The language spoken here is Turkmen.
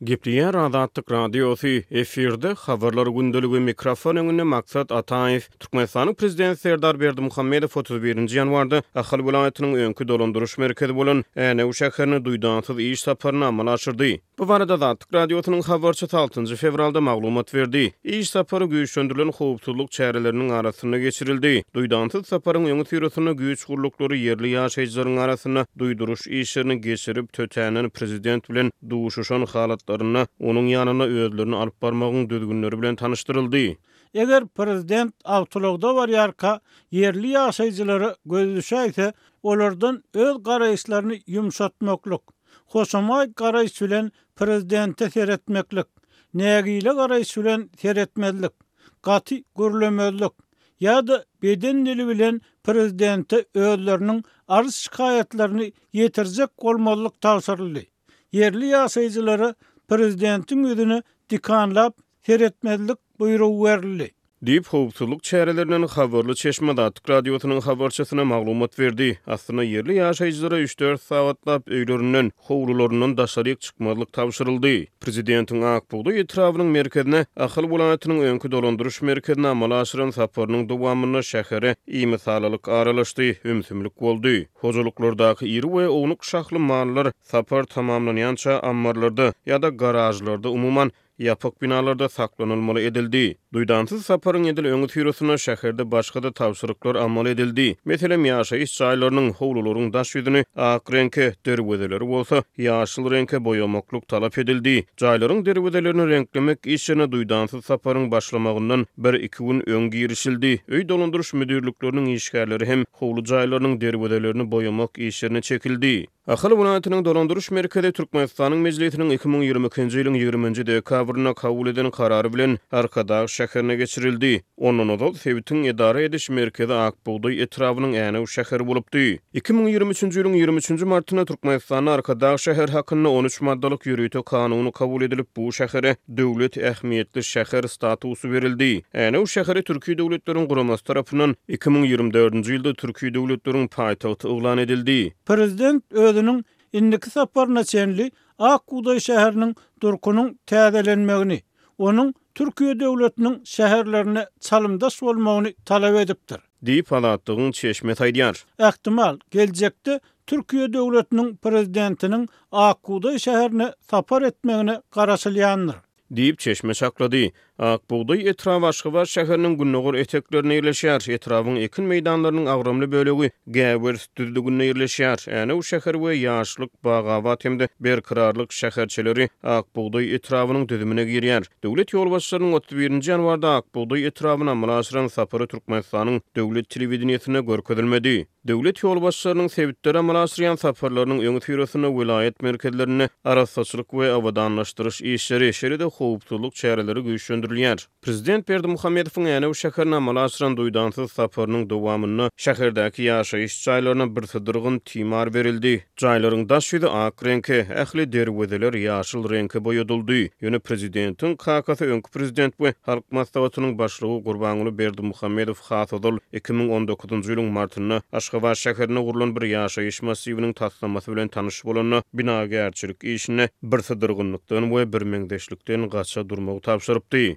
Gepleýär Azatlyk Radiosy, efirde, Habarlar gündeligi, mikrofon öňünde Maksat Ataýew. Türkmenistanyň Prezidenti Serdar Berdimuhamedow otuz birinji ýanwarda Ahal welaýatynyň öňki dolandyryş merkezi bolan Änew şäherine duýdansyz iş saparyny amala aşyrdy. Bu barada Azatlyk Radiosynyň habarçysy altynjy fewralda maglumat berdi. Iş sapary güýçlendirilen howpsuzlyk çäreleriniň arasynda geçirildi. Duýdansyz saparyň öňüsyrasynda güýç gulluklary ýerli ýaşaýjylaryň arasynda duýduryş işlerini geçirip, tötänden Prezident bilen duşuşan halatlarynda onuň ýanyna özlerini alyp barmagyň düzgünleri bilen tanyşdyryldy. Eger prezident awtoulagda barýarka ýerli ýaşaýjylara gözi düşäýse, olardan öz garaýyşlaryny ýumşatmaklyk, hoşamaý garaýyş bilen prezidente seretmeklik, nägile garaýyş bilen seretmezlik, gaty gürlemezlik, ýa-da beden dili bilen prezidente özleriniň arz-şikaýatlaryny ýetirjek bolmalyk tabşyryldy. Ýerli ýaşaýjylara prezidentiň ýüzüne dikanlap seretmezlik buýrugy berildi. Diýip, howpsuzlyk çärelerinden habarly çeşme Azatlyk Radiosynyň habarçysyna maglumat berdi. Aslynda ýerli ýaşaýjylara üç-dört sagatlap öýlerinden howlularyndan daşaryk çykmazlyk tabşyryldy. Prezidentiň Ak bugdaý etrabynyň merkezine, Ahal welaýatynyň öňki dolandyryş merkezine amala aşyran saparynyň dowamynda şähere imisalalyk aralaşdy, ümsümlik boldy. Hojalyklardaky iri we ownuk şahly mallar sapar tamamlanýança ammarlarda ýa-da garažlarda, umuman, ýapyk binalarda saklanylmaly edildi. Duýdansyz saparyň edil öňüsyrasynda şäherde başga-da tabşyryklar amal edildi. Meselem, ýaşaýyş jaýlarynyň, howlularyň daş ýüzüni ak reňke, derwezeleri bolsa ýaşyl reňke boýamaklyk talap edildi. Jaýlaryň derwezelerini reňklemek işlerine duýdansyz saparyň başlamagyndan bir-iki gün öň girişildi. Öý dolandyryş müdirlikleriniň işgärleri hem howly jaýlarynyň derwezelerini boýamak işlerine çekildi. Ahal welaýatynyň dolandyryş merkezi Türkmenistanyň Mejlisiniň iki müň ýigrimi ikinji ýylyň ýigriminji dekabrynda kabul eden karary bilen Arkadag şäherine geçirildi. Ondan ozal sebitiň edara ediş merkezi Ak bugdaý etrabynyň Änew şäheri bolupdy. Iki müň ýigrimi üçünji ýylyň ýigrimi üçünji martynda Türkmenistanda Arkadag şäher hakynda on üç maddalyk ýörite kanuny kabul edilip, bu şähere döwlet ähmiýetli şäher statusy berildi. Änew şäheri Türki Döwletleriň Guramasy tarapyndan iki müň ýigrimi dördünji ýylda Türki Döwletleriň paýtagty yglan edildi. Prezident özüniň indiki saparyna çenli Ak bugdaý şäheriniň durkunyň täzelenmegini, onuň Türkiýe döwletiniň şäherlerine çalymdaş bolmagyny talap edipdir. Diýip, Azatlygyň çeşmesi aýdýar. Ähtimal, geljekde Türkiýe döwletiniň Prezidentiniň Ak bugdaý şäherine sapar etmegine garaşylýandyr. Diýip, çeşme çaklady. Ak bugdaý etraby Aşgabat şäheriniň gündogar eteklerinde ýerleşýär. Etrabyň ekin meýdanlarynyň agramly bölegi Gäwers düzlüginde ýerleşýär. Änew şäher we Ýaşlyk, Bagabat hem-de Berkararlyk şäherçeleri Ak bugdaý etrabynyň düzümine girýär. Döwlet ýolbaşçylarynyň otuz birinji ýanwarda Ak bugdaý etrabyna amala aşyran sapary Türkmenistanyň döwlet telewideniýesinde görkezilmedi. Döwlet ýolbaşçylarynyň sebitlere amala aşyrýan saparlarynyň öňüsyrasynda welaýat merkezlerinde arassaçylyk we abadanlaşdyryş işleri, şeýle-de howpsuzlyk çäreleri güýçlendirilýär. Prezident Berdimuhamedowyň Änew şäherine amala aşyran duýdansyz saparynyň dowamynda şäherdäki ýaşaýyş jaýlaryna birsydyrgyn timar berildi. Jaýlaryň daş ýüzi ak reňke, ähli derwezeler ýaşyl reňke boýadyldy. Ýöne prezidentiň kakasy, öňki prezident we Halk Maslahatynyň başlygy Gurbanguly Berdimuhamedow has ozal, iki müň on dokuzynjy ýylyň martynda Aşgabat şäherinde gurlan bir ýaşaýyş massiwiniň taslamasy bilen tanyş bolanda, binagärçilik işinde birsydyrgynlykdan we birmeňzeşlikden gaça durmagy tabşyrypdy.